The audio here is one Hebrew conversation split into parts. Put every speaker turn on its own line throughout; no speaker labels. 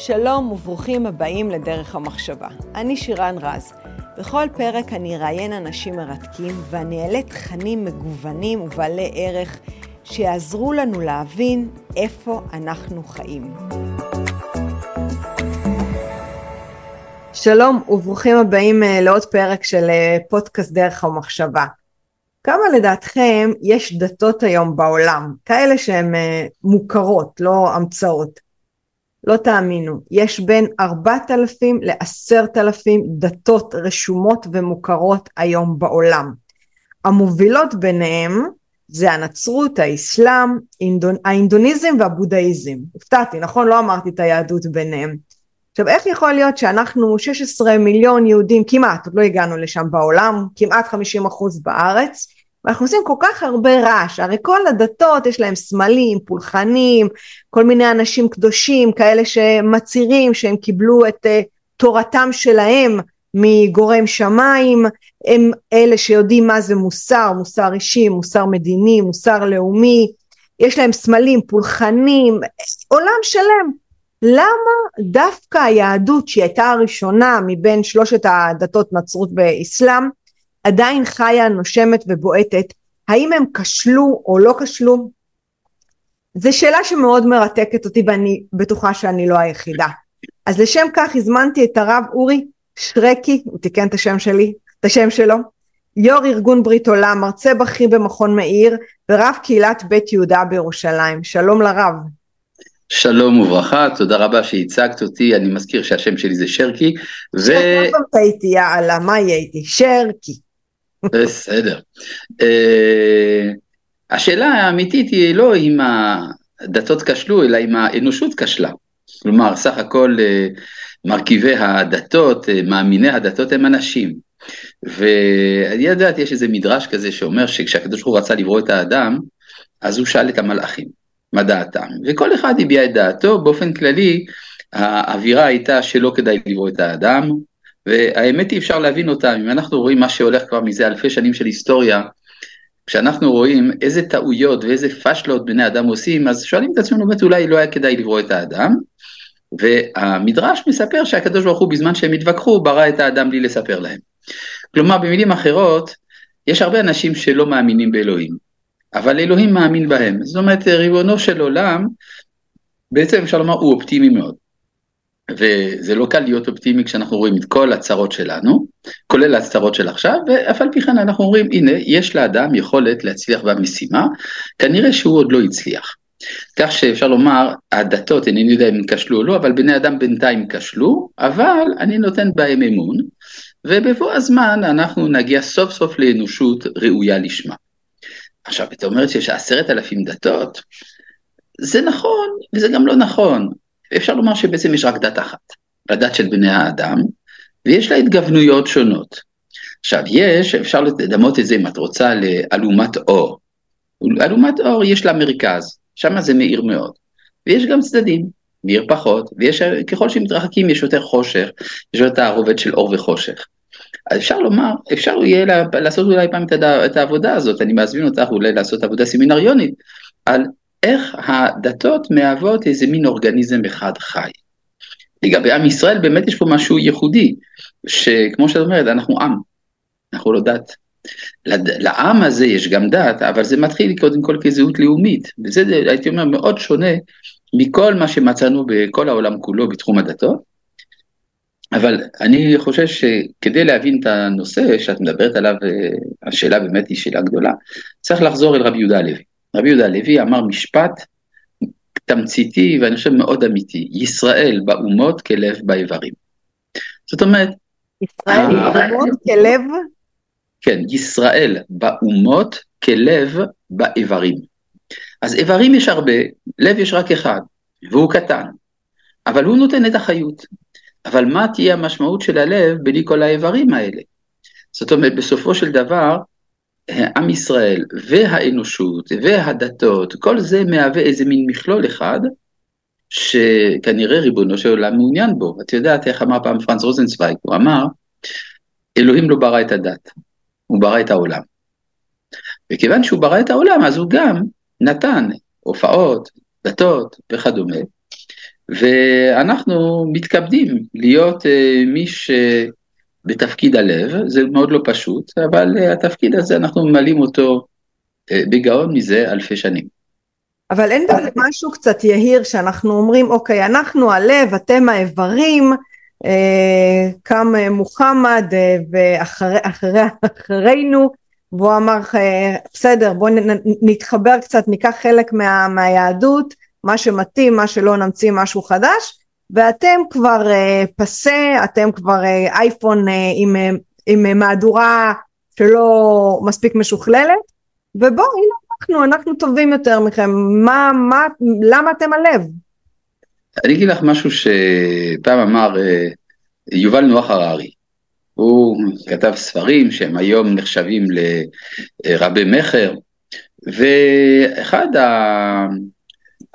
שלום וברוכים הבאים לדרך המחשבה. אני שירן רז. בכל פרק אני אראיין אנשים מרתקים ואני אעלה תכנים מגוונים ובעלי ערך שיעזרו לנו להבין איפה אנחנו חיים. שלום וברוכים הבאים אה, לעוד פרק של אה, פודקאסט דרך המחשבה. כמה לדעתכם יש דתות היום בעולם, כאלה שהן אה, מוכרות, לא המצאות? לא תאמינו, יש בין 4,000 ל-10,000 דתות רשומות ומוכרות היום בעולם. המובילות ביניהם זה הנצרות, האסלאם, האינדוניזם והבודהיזם. הופתעתי, נכון? לא אמרתי את היהדות ביניהם. עכשיו איך יכול להיות שאנחנו 16 מיליון יהודים כמעט, עוד לא הגענו לשם בעולם, כמעט 50 אחוז בארץ, ואנחנו עושים כל כך הרבה רעש, הרי כל הדתות יש להם סמלים, פולחנים, כל מיני אנשים קדושים, כאלה שמצהירים שהם קיבלו את uh, תורתם שלהם מגורם שמיים, הם אלה שיודעים מה זה מוסר, מוסר אישי, מוסר מדיני, מוסר לאומי, יש להם סמלים, פולחנים, עולם שלם. למה דווקא היהדות שהיא הייתה הראשונה מבין שלושת הדתות נצרות באסלאם עדיין חיה, נושמת ובועטת, האם הם כשלו או לא כשלו? זו שאלה שמאוד מרתקת אותי ואני בטוחה שאני לא היחידה. אז לשם כך הזמנתי את הרב אורי שרקי, הוא תיקן את השם שלי, את השם שלו, יו"ר ארגון ברית עולם, מרצה בכיר במכון מאיר ורב קהילת בית יהודה בירושלים. שלום לרב.
שלום וברכה, תודה רבה שהצגת אותי, אני מזכיר שהשם שלי זה שרקי.
ו... שרקי, טעיתי, יאללה, מה יהיה איתי? שרקי.
בסדר. Uh, השאלה האמיתית היא לא אם הדתות כשלו, אלא אם האנושות כשלה. כלומר, סך הכל uh, מרכיבי הדתות, uh, מאמיני הדתות הם אנשים. ואני יודעת, יש איזה מדרש כזה שאומר שכשהקדוש ברוך הוא רצה לברוא את האדם, אז הוא שאל את המלאכים, מה דעתם? וכל אחד הביע את דעתו, באופן כללי, האווירה הייתה שלא כדאי לברוא את האדם, והאמת היא אפשר להבין אותה, אם אנחנו רואים מה שהולך כבר מזה אלפי שנים של היסטוריה, כשאנחנו רואים איזה טעויות ואיזה פשלות בני אדם עושים, אז שואלים את עצמנו באמת אולי לא היה כדאי לברוא את האדם, והמדרש מספר שהקדוש ברוך הוא בזמן שהם התווכחו ברא את האדם בלי לספר להם. כלומר במילים אחרות, יש הרבה אנשים שלא מאמינים באלוהים, אבל אלוהים מאמין בהם, זאת אומרת ריבונו של עולם, בעצם אפשר לומר הוא אופטימי מאוד. וזה לא קל להיות אופטימי כשאנחנו רואים את כל הצרות שלנו, כולל הצרות של עכשיו, ואף על פי כן אנחנו אומרים, הנה, יש לאדם יכולת להצליח במשימה, כנראה שהוא עוד לא הצליח. כך שאפשר לומר, הדתות, אינני יודע אם הם כשלו או לא, אבל בני אדם בינתיים כשלו, אבל אני נותן בהם אמון, ובבוא הזמן אנחנו נגיע סוף סוף לאנושות ראויה לשמה. עכשיו, אתה אומרת שיש עשרת אלפים דתות, זה נכון וזה גם לא נכון. אפשר לומר שבעצם יש רק דת אחת, הדת של בני האדם, ויש לה התגוונויות שונות. עכשיו יש, אפשר לדמות את זה אם את רוצה לאלומת אור. אלומת אור יש לה מרכז, שם זה מאיר מאוד. ויש גם צדדים, מאיר פחות, ויש, ככל שמתרחקים יש יותר חושך, יש יותר הרובד של אור וחושך. אז אפשר לומר, אפשר יהיה לעשות אולי פעם את העבודה הזאת, אני מזמין אותך אולי לעשות עבודה סמינריונית, על איך הדתות מהוות איזה מין אורגניזם אחד חי. לגבי עם ישראל באמת יש פה משהו ייחודי, שכמו שאת אומרת, אנחנו עם, אנחנו לא דת. לעם הזה יש גם דת, אבל זה מתחיל קודם כל כזהות לאומית, וזה הייתי אומר מאוד שונה מכל מה שמצאנו בכל העולם כולו בתחום הדתות. אבל אני חושב שכדי להבין את הנושא שאת מדברת עליו, השאלה באמת היא שאלה גדולה, צריך לחזור אל רבי יהודה הלוי. רבי יהודה הלוי אמר משפט תמציתי ואני חושב מאוד אמיתי, ישראל באומות כלב באיברים. זאת אומרת...
ישראל באומות כלב?
כן, ישראל באומות כלב באיברים. אז איברים יש הרבה, לב יש רק אחד, והוא קטן, אבל הוא נותן את החיות. אבל מה תהיה המשמעות של הלב בלי כל האיברים האלה? זאת אומרת, בסופו של דבר, עם ישראל והאנושות והדתות, כל זה מהווה איזה מין מכלול אחד, שכנראה ריבונו של עולם מעוניין בו. את יודעת איך אמר פעם פרנס רוזנצוויג, הוא אמר, אלוהים לא ברא את הדת, הוא ברא את העולם. וכיוון שהוא ברא את העולם, אז הוא גם נתן הופעות, דתות וכדומה. ואנחנו מתכבדים להיות מי שבתפקיד הלב, זה מאוד לא פשוט, אבל התפקיד הזה אנחנו ממלאים אותו בגאון מזה אלפי שנים.
אבל אין בזה משהו קצת יהיר שאנחנו אומרים אוקיי אנחנו הלב אתם האיברים אה, קם מוחמד אה, ואחרינו והוא אמר אה, בסדר בוא נתחבר קצת ניקח חלק מה, מהיהדות מה שמתאים מה שלא נמציא משהו חדש ואתם כבר פסה אתם כבר אייפון עם, עם מהדורה שלא מספיק משוכללת. ובואו הנה אנחנו אנחנו טובים יותר מכם. מה מה למה אתם הלב?
אני אגיד לך משהו שפעם אמר אה, יובל נוח הררי. הוא כתב ספרים שהם היום נחשבים לרבי מכר, ואחד ה...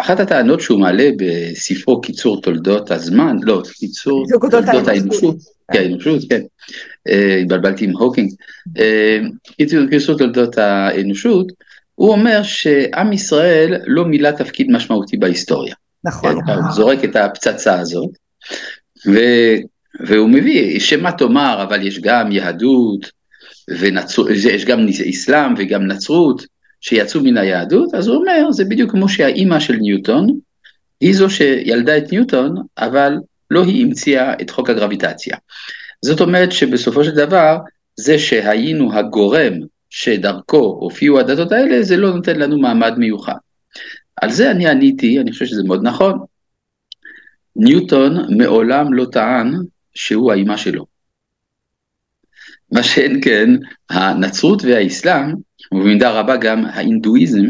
אחת הטענות שהוא מעלה בספרו קיצור תולדות הזמן, לא, קיצור תולדות האנושות, כן, האנושות, כן, אה, התבלבלתי עם הוקינג, אה, קיצור תולדות האנושות, הוא אומר שעם ישראל לא מילא תפקיד משמעותי בהיסטוריה.
נכון.
כן, הוא זורק את הפצצה הזאת, והוא מביא, שמה תאמר, אבל יש גם יהדות, ונצר, יש גם אסלאם וגם נצרות שיצאו מן היהדות, אז הוא אומר, זה בדיוק כמו שהאימא של ניוטון, היא זו שילדה את ניוטון, אבל לא היא המציאה את חוק הגרביטציה. זאת אומרת שבסופו של דבר, זה שהיינו הגורם שדרכו הופיעו הדתות האלה, זה לא נותן לנו מעמד מיוחד. על זה אני עניתי, אני חושב שזה מאוד נכון. ניוטון מעולם לא טען שהוא האימא שלו. מה שאין כן, הנצרות והאסלאם, ובמידה רבה גם ההינדואיזם,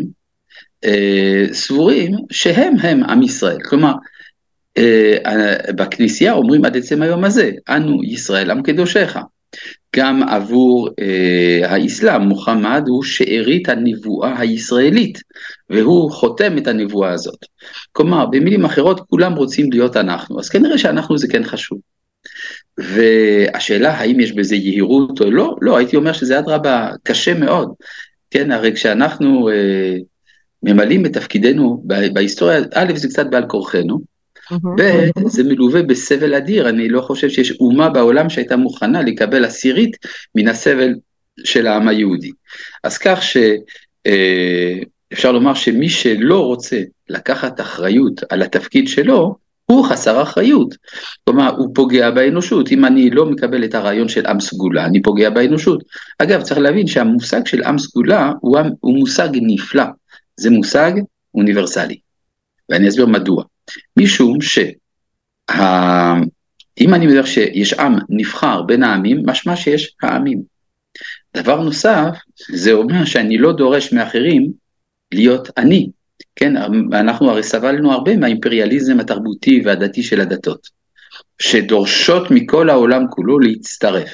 אה, סבורים שהם הם עם ישראל. כלומר, אה, בכנסייה אומרים עד עצם היום הזה, אנו ישראל עם קדושך. גם עבור אה, האסלאם, מוחמד הוא שארית הנבואה הישראלית, והוא חותם את הנבואה הזאת. כלומר, במילים אחרות, כולם רוצים להיות אנחנו, אז כנראה שאנחנו זה כן חשוב. והשאלה האם יש בזה יהירות או לא, לא, הייתי אומר שזה אדרבה קשה מאוד. כן, הרי כשאנחנו אה, ממלאים את תפקידנו בהיסטוריה, א', זה קצת בעל כורחנו, וזה מלווה בסבל אדיר, אני לא חושב שיש אומה בעולם שהייתה מוכנה לקבל עשירית מן הסבל של העם היהודי. אז כך שאפשר אה, לומר שמי שלא רוצה לקחת אחריות על התפקיד שלו, הוא חסר אחריות. כלומר, הוא פוגע באנושות. אם אני לא מקבל את הרעיון של עם סגולה, אני פוגע באנושות. אגב, צריך להבין שהמושג של עם סגולה הוא, הוא מושג נפלא. זה מושג אוניברסלי. ואני אסביר מדוע. משום שאם אני מדבר שיש עם נבחר בין העמים, משמע שיש העמים. דבר נוסף, זה אומר שאני לא דורש מאחרים להיות אני. כן, אנחנו הרי סבלנו הרבה מהאימפריאליזם התרבותי והדתי של הדתות, שדורשות מכל העולם כולו להצטרף.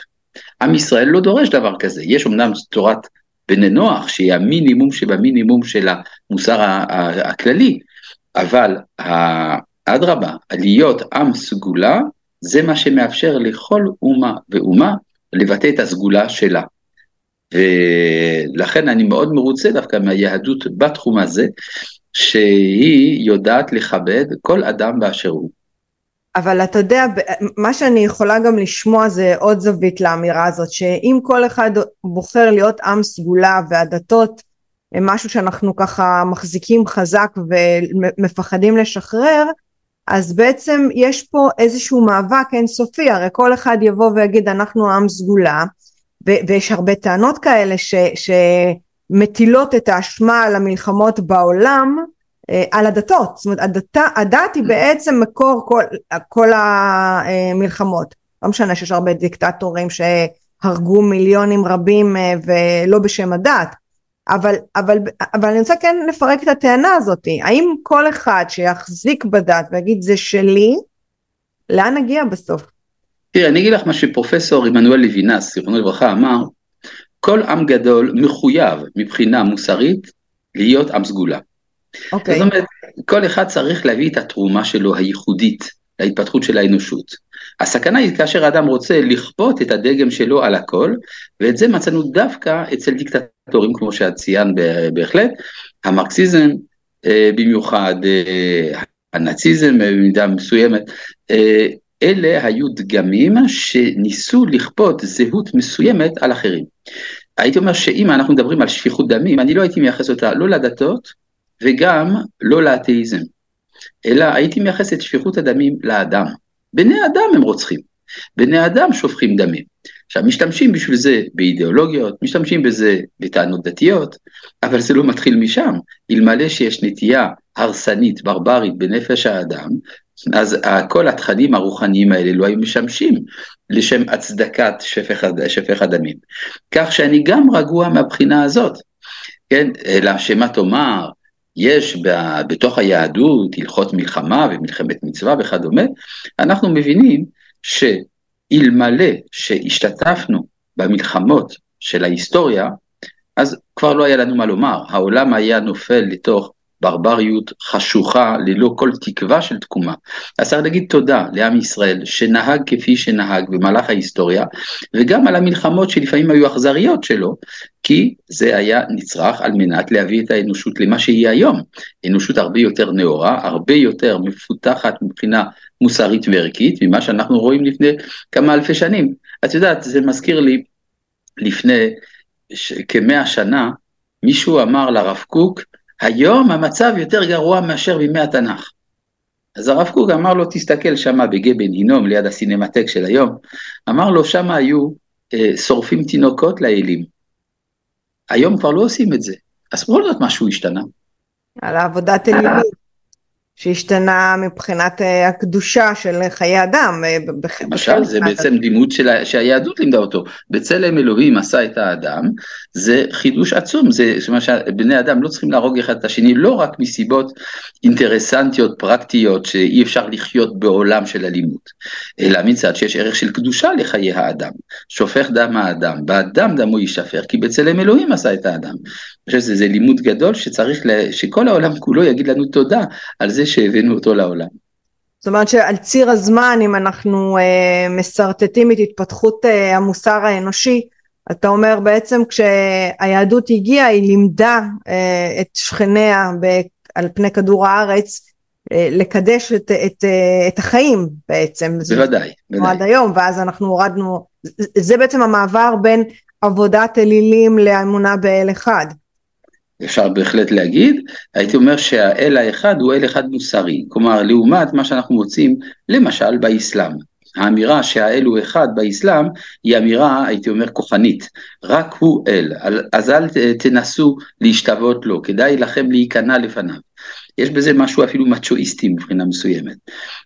עם ישראל לא דורש דבר כזה, יש אמנם תורת בני נוח, שהיא המינימום שבמינימום של המוסר הכללי, אבל אדרבה, להיות עם סגולה, זה מה שמאפשר לכל אומה ואומה לבטא את הסגולה שלה. ולכן אני מאוד מרוצה דווקא מהיהדות בתחום הזה, שהיא יודעת לכבד כל אדם באשר הוא.
אבל אתה יודע, מה שאני יכולה גם לשמוע זה עוד זווית לאמירה הזאת, שאם כל אחד בוחר להיות עם סגולה והדתות הם משהו שאנחנו ככה מחזיקים חזק ומפחדים לשחרר, אז בעצם יש פה איזשהו מאבק אינסופי, הרי כל אחד יבוא ויגיד אנחנו עם סגולה, ויש הרבה טענות כאלה ש, שמטילות את האשמה על המלחמות בעולם אה, על הדתות, זאת אומרת הדת, הדת היא בעצם מקור כל, כל המלחמות, לא משנה שיש הרבה דיקטטורים שהרגו מיליונים רבים אה, ולא בשם הדת, אבל, אבל, אבל אני רוצה כן לפרק את הטענה הזאת, האם כל אחד שיחזיק בדת ויגיד זה שלי, לאן נגיע בסוף?
תראה, אני אגיד לך מה שפרופסור עמנואל לוינס, זיכרונו לברכה, אמר, כל עם גדול מחויב מבחינה מוסרית להיות עם סגולה. אוקיי. זאת אומרת, כל אחד צריך להביא את התרומה שלו הייחודית להתפתחות של האנושות. הסכנה היא כאשר האדם רוצה לכפות את הדגם שלו על הכל, ואת זה מצאנו דווקא אצל דיקטטורים כמו שאת ציינת בהחלט, המרקסיזם אה, במיוחד, אה, הנאציזם במידה מסוימת, אלה היו דגמים שניסו לכפות זהות מסוימת על אחרים. הייתי אומר שאם אנחנו מדברים על שפיכות דמים, אני לא הייתי מייחס אותה לא לדתות וגם לא לאתאיזם, אלא הייתי מייחס את שפיכות הדמים לאדם. בני אדם הם רוצחים, בני אדם שופכים דמים. עכשיו, משתמשים בשביל זה באידיאולוגיות, משתמשים בזה בטענות דתיות, אבל זה לא מתחיל משם. אלמלא שיש נטייה הרסנית, ברברית, בנפש האדם, אז כל התכנים הרוחניים האלה לא היו משמשים לשם הצדקת שפך, שפך הדמים. כך שאני גם רגוע מהבחינה הזאת, כן, אלא שמה תאמר, יש בתוך היהדות הלכות מלחמה ומלחמת מצווה וכדומה, אנחנו מבינים שאלמלא שהשתתפנו במלחמות של ההיסטוריה, אז כבר לא היה לנו מה לומר, העולם היה נופל לתוך ברבריות חשוכה ללא כל תקווה של תקומה. אז צריך להגיד תודה לעם ישראל שנהג כפי שנהג במהלך ההיסטוריה וגם על המלחמות שלפעמים היו אכזריות שלו כי זה היה נצרך על מנת להביא את האנושות למה שהיא היום. אנושות הרבה יותר נאורה, הרבה יותר מפותחת מבחינה מוסרית וערכית ממה שאנחנו רואים לפני כמה אלפי שנים. את יודעת, זה מזכיר לי לפני כמאה שנה מישהו אמר לרב קוק היום המצב יותר גרוע מאשר בימי התנ"ך. אז הרב קוק אמר לו, תסתכל שמה בגבן הינום, ליד הסינמטק של היום, אמר לו, שמה היו אה, שורפים תינוקות לאלים. היום כבר לא עושים את זה, אז בכל זאת משהו השתנה.
על העבודת אלילים. שהשתנה מבחינת אה, הקדושה של חיי אדם. אה,
למשל, זה בעצם לימוד של, שהיהדות לימדה אותו. בצלם אלוהים עשה את האדם, זה חידוש עצום, זה זאת אומרת שבני אדם לא צריכים להרוג אחד את השני, לא רק מסיבות אינטרסנטיות, פרקטיות, שאי אפשר לחיות בעולם של אלימות, אלא מצד שיש ערך של קדושה לחיי האדם. שופך דם האדם, באדם דמו יישפר, כי בצלם אלוהים עשה את האדם. אני חושב שזה לימוד גדול שצריך, לה, שכל העולם כולו יגיד לנו תודה על זה שהבאנו אותו לעולם.
זאת אומרת שעל ציר הזמן אם אנחנו אה, משרטטים את התפתחות אה, המוסר האנושי אתה אומר בעצם כשהיהדות הגיעה היא לימדה אה, את שכניה ב, על פני כדור הארץ אה, לקדש את, את, אה, את החיים בעצם.
בוודאי,
בוודאי. עד היום ואז אנחנו הורדנו זה בעצם המעבר בין עבודת אלילים לאמונה באל אחד.
אפשר בהחלט להגיד, הייתי אומר שהאל האחד הוא אל אחד מוסרי, כלומר לעומת מה שאנחנו מוצאים למשל באסלאם. האמירה שהאל הוא אחד באסלאם היא אמירה הייתי אומר כוחנית, רק הוא אל, אז אל תנסו להשתוות לו, כדאי לכם להיכנע לפניו. יש בזה משהו אפילו מצ'ואיסטי מבחינה מסוימת.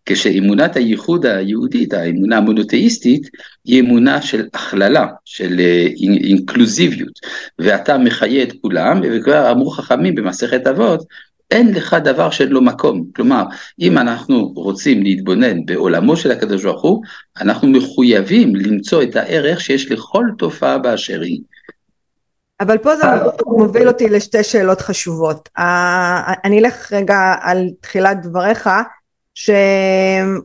כשאמונת הייחוד היהודית, האמונה המונותאיסטית, היא אמונה של הכללה, של אה, אינקלוזיביות, ואתה מחיה את כולם, וכבר אמרו חכמים במסכת אבות, אין לך דבר שאין לו מקום. כלומר, אם אנחנו רוצים להתבונן בעולמו של הקדוש ברוך הוא, אנחנו מחויבים למצוא את הערך שיש לכל תופעה באשר היא.
אבל פה זה מוביל אותי לשתי שאלות חשובות. אני אלך רגע על תחילת דבריך, שהרי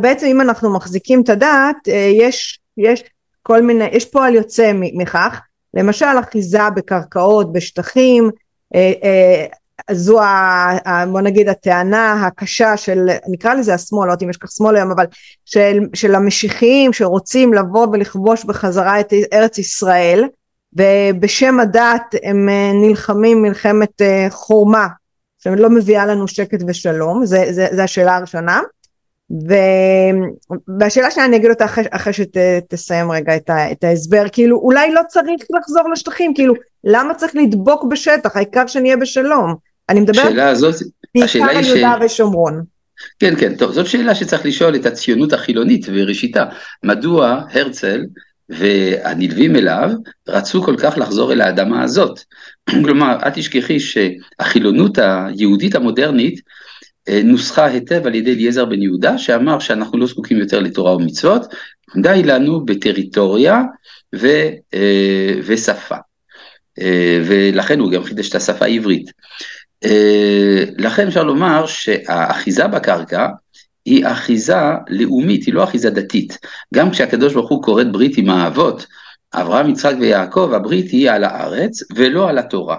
בעצם אם אנחנו מחזיקים את הדעת, אה, יש, יש כל מיני, יש פועל יוצא מכך, למשל אחיזה בקרקעות, בשטחים, אה, אה, זו ה, בוא נגיד הטענה הקשה של נקרא לזה השמאל לא יודעת אם יש כך שמאל היום אבל של, של המשיחיים שרוצים לבוא ולכבוש בחזרה את ארץ ישראל ובשם הדת הם אה, נלחמים מלחמת אה, חורמה שלא מביאה לנו שקט ושלום, זה, זה, זה השאלה הראשונה. ו... והשאלה שאני אגיד אותה אחרי, אחרי שתסיים רגע את, ה, את ההסבר, כאילו אולי לא צריך לחזור לשטחים, כאילו למה צריך לדבוק בשטח, העיקר שנהיה בשלום. אני מדברת בעיקר על יהודה ש... ושומרון.
כן, כן, טוב, זאת שאלה שצריך לשאול את הציונות החילונית וראשיתה. מדוע הרצל והנלווים אליו רצו כל כך לחזור אל האדמה הזאת. כלומר, אל תשכחי שהחילונות היהודית המודרנית אה, נוסחה היטב על ידי אליעזר בן יהודה, שאמר שאנחנו לא זקוקים יותר לתורה ומצוות, די לנו בטריטוריה ו, אה, ושפה. אה, ולכן הוא גם חידש את השפה העברית. לכן אפשר לומר שהאחיזה בקרקע היא אחיזה לאומית, היא לא אחיזה דתית. גם כשהקדוש ברוך הוא כורת ברית עם האבות, אברהם, יצחק ויעקב, הברית היא על הארץ ולא על התורה.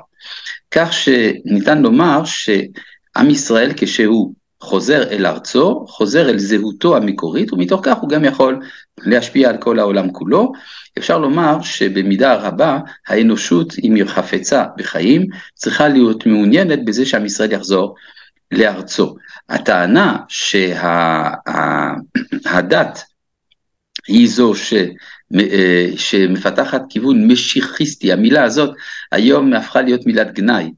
כך שניתן לומר שעם ישראל כשהוא חוזר אל ארצו, חוזר אל זהותו המקורית, ומתוך כך הוא גם יכול להשפיע על כל העולם כולו. אפשר לומר שבמידה רבה האנושות, אם היא חפצה בחיים, צריכה להיות מעוניינת בזה שעם ישראל יחזור לארצו. הטענה שהדת היא זו ש... אה, שמפתחת כיוון משיחיסטי, המילה הזאת היום הפכה להיות מילת גנאי,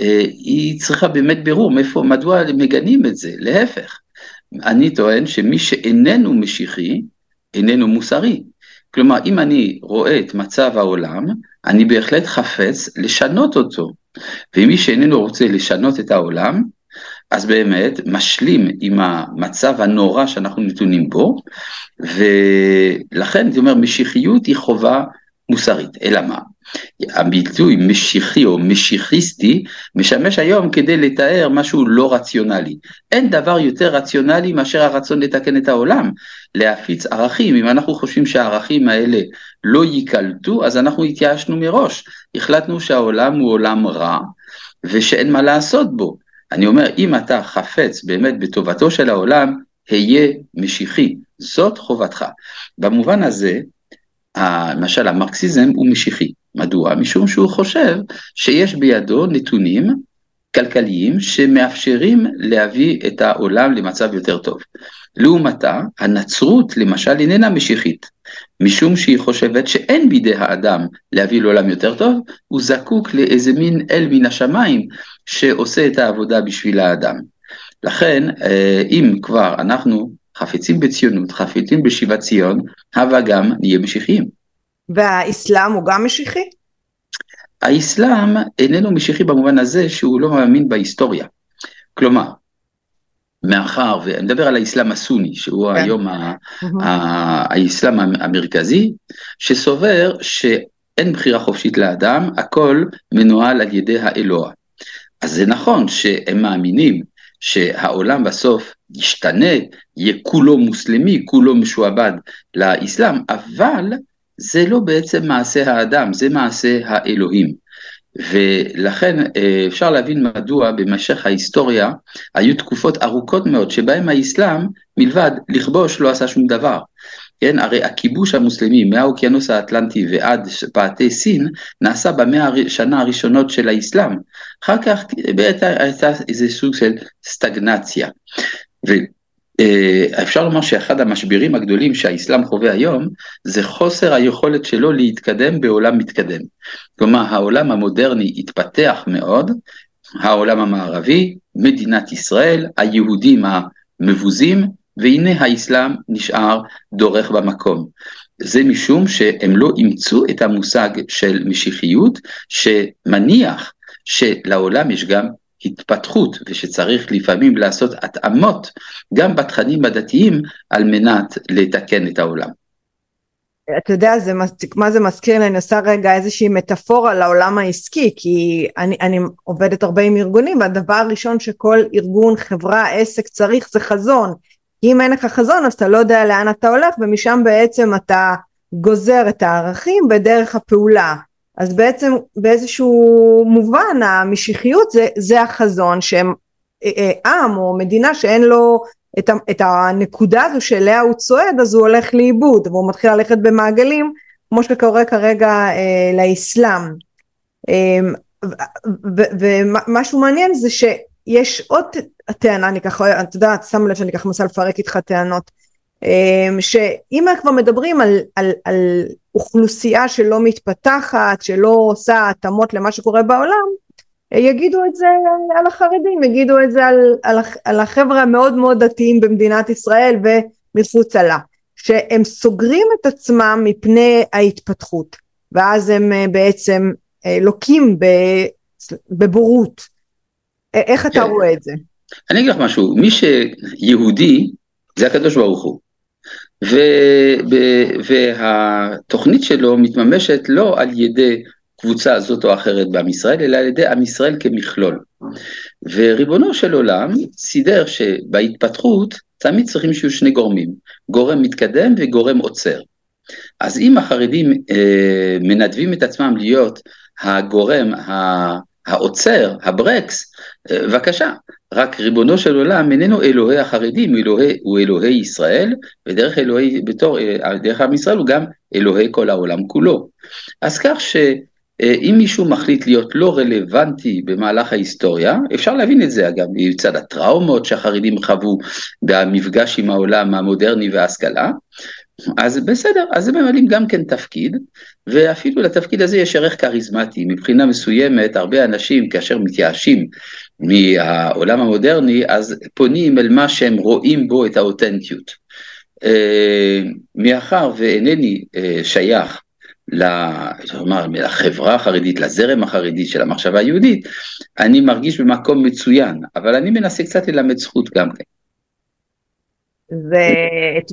אה, היא צריכה באמת בירור, מאיפה, מדוע מגנים את זה, להפך. אני טוען שמי שאיננו משיחי, איננו מוסרי. כלומר, אם אני רואה את מצב העולם, אני בהחלט חפץ לשנות אותו. ומי שאיננו רוצה לשנות את העולם, אז באמת משלים עם המצב הנורא שאנחנו נתונים בו, ולכן, אני אומר, משיחיות היא חובה מוסרית. אלא מה? הביטוי משיחי או משיחיסטי משמש היום כדי לתאר משהו לא רציונלי. אין דבר יותר רציונלי מאשר הרצון לתקן את העולם, להפיץ ערכים. אם אנחנו חושבים שהערכים האלה לא ייקלטו, אז אנחנו התייאשנו מראש. החלטנו שהעולם הוא עולם רע ושאין מה לעשות בו. אני אומר, אם אתה חפץ באמת בטובתו של העולם, היה משיחי, זאת חובתך. במובן הזה, למשל המרקסיזם הוא משיחי. מדוע? משום שהוא חושב שיש בידו נתונים כלכליים שמאפשרים להביא את העולם למצב יותר טוב. לעומתה, הנצרות למשל איננה משיחית, משום שהיא חושבת שאין בידי האדם להביא לעולם יותר טוב, הוא זקוק לאיזה מין אל מן השמיים שעושה את העבודה בשביל האדם. לכן, אה, אם כבר אנחנו חפצים בציונות, חפצים בשיבת ציון, הבה גם נהיה משיחיים.
והאסלאם הוא גם משיחי?
האסלאם איננו משיחי במובן הזה שהוא לא מאמין בהיסטוריה. כלומר, מאחר, ואני מדבר על האסלאם הסוני, שהוא כן. היום האסלאם המרכזי, שסובר שאין בחירה חופשית לאדם, הכל מנוהל על ידי האלוה. אז זה נכון שהם מאמינים שהעולם בסוף ישתנה, יהיה כולו מוסלמי, כולו משועבד לאסלאם, אבל זה לא בעצם מעשה האדם, זה מעשה האלוהים. ולכן אה, אפשר להבין מדוע במשך ההיסטוריה היו תקופות ארוכות מאוד שבהם האסלאם מלבד לכבוש לא עשה שום דבר. כן, הרי הכיבוש המוסלמי מהאוקיינוס האטלנטי ועד פאתי סין נעשה במאה השנה הראשונות של האסלאם. אחר כך הייתה איזה סוג של סטגנציה. אה, אפשר לומר שאחד המשברים הגדולים שהאסלאם חווה היום זה חוסר היכולת שלו להתקדם בעולם מתקדם. כלומר העולם המודרני התפתח מאוד, העולם המערבי, מדינת ישראל, היהודים המבוזים, והנה האסלאם נשאר דורך במקום. זה משום שהם לא אימצו את המושג של משיחיות שמניח שלעולם יש גם התפתחות ושצריך לפעמים לעשות התאמות גם בתכנים הדתיים על מנת לתקן את העולם.
אתה יודע זה, מה זה מזכיר לי, אני עושה רגע איזושהי מטאפורה לעולם העסקי, כי אני, אני עובדת הרבה עם ארגונים, והדבר הראשון שכל ארגון, חברה, עסק צריך זה חזון. אם אין לך חזון אז אתה לא יודע לאן אתה הולך, ומשם בעצם אתה גוזר את הערכים בדרך הפעולה. אז בעצם באיזשהו מובן המשיחיות זה, זה החזון שהם אה, אה, עם או מדינה שאין לו את, את הנקודה הזו שאליה הוא צועד אז הוא הולך לאיבוד והוא מתחיל ללכת במעגלים כמו שקורה כרגע אה, לאסלאם. אה, ומשהו מעניין זה שיש עוד טענה אני ככה את יודעת שם לב שאני ככה מנסה לפרק איתך טענות שאם כבר מדברים על, על, על אוכלוסייה שלא מתפתחת, שלא עושה התאמות למה שקורה בעולם, יגידו את זה על החרדים, יגידו את זה על, על, על החבר'ה המאוד מאוד דתיים במדינת ישראל ומחוצה לה, שהם סוגרים את עצמם מפני ההתפתחות, ואז הם אה, בעצם אה, לוקים בבורות. איך אתה כן. רואה את זה?
אני אגיד לך משהו, מי שיהודי זה הקדוש ברוך הוא. והתוכנית שלו מתממשת לא על ידי קבוצה זאת או אחרת בעם ישראל, אלא על ידי עם ישראל כמכלול. וריבונו של עולם סידר שבהתפתחות תמיד צריכים שיהיו שני גורמים, גורם מתקדם וגורם עוצר. אז אם החרדים אה, מנדבים את עצמם להיות הגורם העוצר, הברקס, אה, בבקשה, רק ריבונו של עולם איננו אלוהי החרדים, אלוהי, הוא אלוהי ישראל, ודרך אלוהי, בתור, אה, דרך עם ישראל הוא גם אלוהי כל העולם כולו. אז כך שאם מישהו מחליט להיות לא רלוונטי במהלך ההיסטוריה, אפשר להבין את זה אגב, מצד הטראומות שהחרדים חוו במפגש עם העולם המודרני וההשכלה, אז בסדר, אז הם ממלאים גם כן תפקיד, ואפילו לתפקיד הזה יש ערך כריזמטי. מבחינה מסוימת, הרבה אנשים כאשר מתייאשים מהעולם המודרני, אז פונים אל מה שהם רואים בו את האותנטיות. אה, מאחר ואינני אה, שייך לחברה החרדית, לזרם החרדי של המחשבה היהודית, אני מרגיש במקום מצוין, אבל אני מנסה קצת ללמד זכות גם כן.